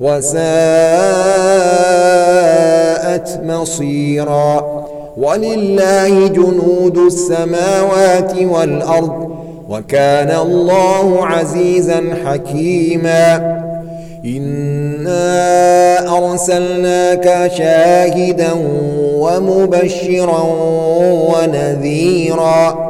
وساءت مصيرا. ولله جنود السماوات والأرض وكان الله عزيزا حكيما. إنا أرسلناك شاهدا ومبشرا ونذيرا.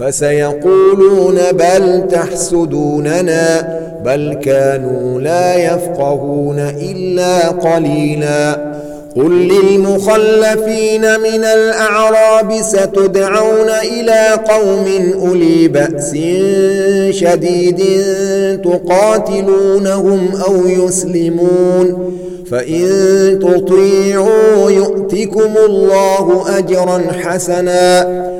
فسيقولون بل تحسدوننا بل كانوا لا يفقهون إلا قليلا. قل للمخلفين من الأعراب ستدعون إلى قوم أولي بأس شديد تقاتلونهم أو يسلمون. فإن تطيعوا يؤتكم الله أجرا حسنا.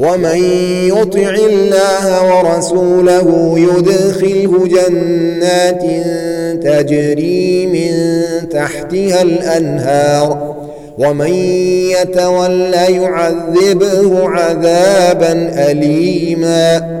ومن يطع الله ورسوله يدخله جنات تجري من تحتها الأنهار. ومن يتول يعذبه عذابا أليما.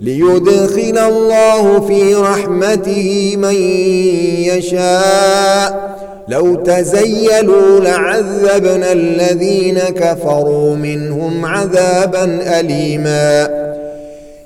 ليدخل الله في رحمته من يشاء. لو تزيلوا لعذبنا الذين كفروا منهم عذابا أليماً.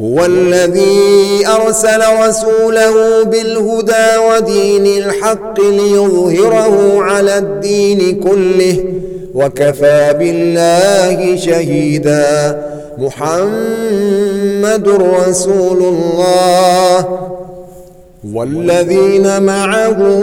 هو الذي أرسل رسوله بالهدى ودين الحق ليظهره على الدين كله وكفى بالله شهيدا. محمد رسول الله. والذين معه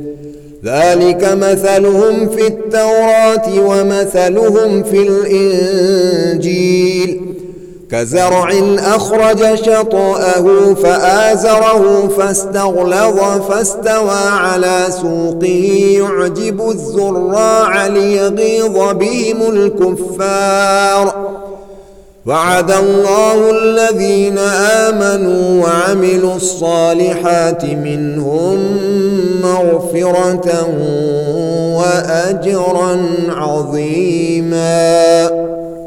ذلك مثلهم في التوراة ومثلهم في الإنجيل. كزرع أخرج شطأه فآزره فاستغلظ فاستوى على سوقه. يعجب الزراع ليغيظ بهم الكفار. وعد الله الذين آمنوا وعملوا الصالحات منهم مغفرة وأجرا عظيماً.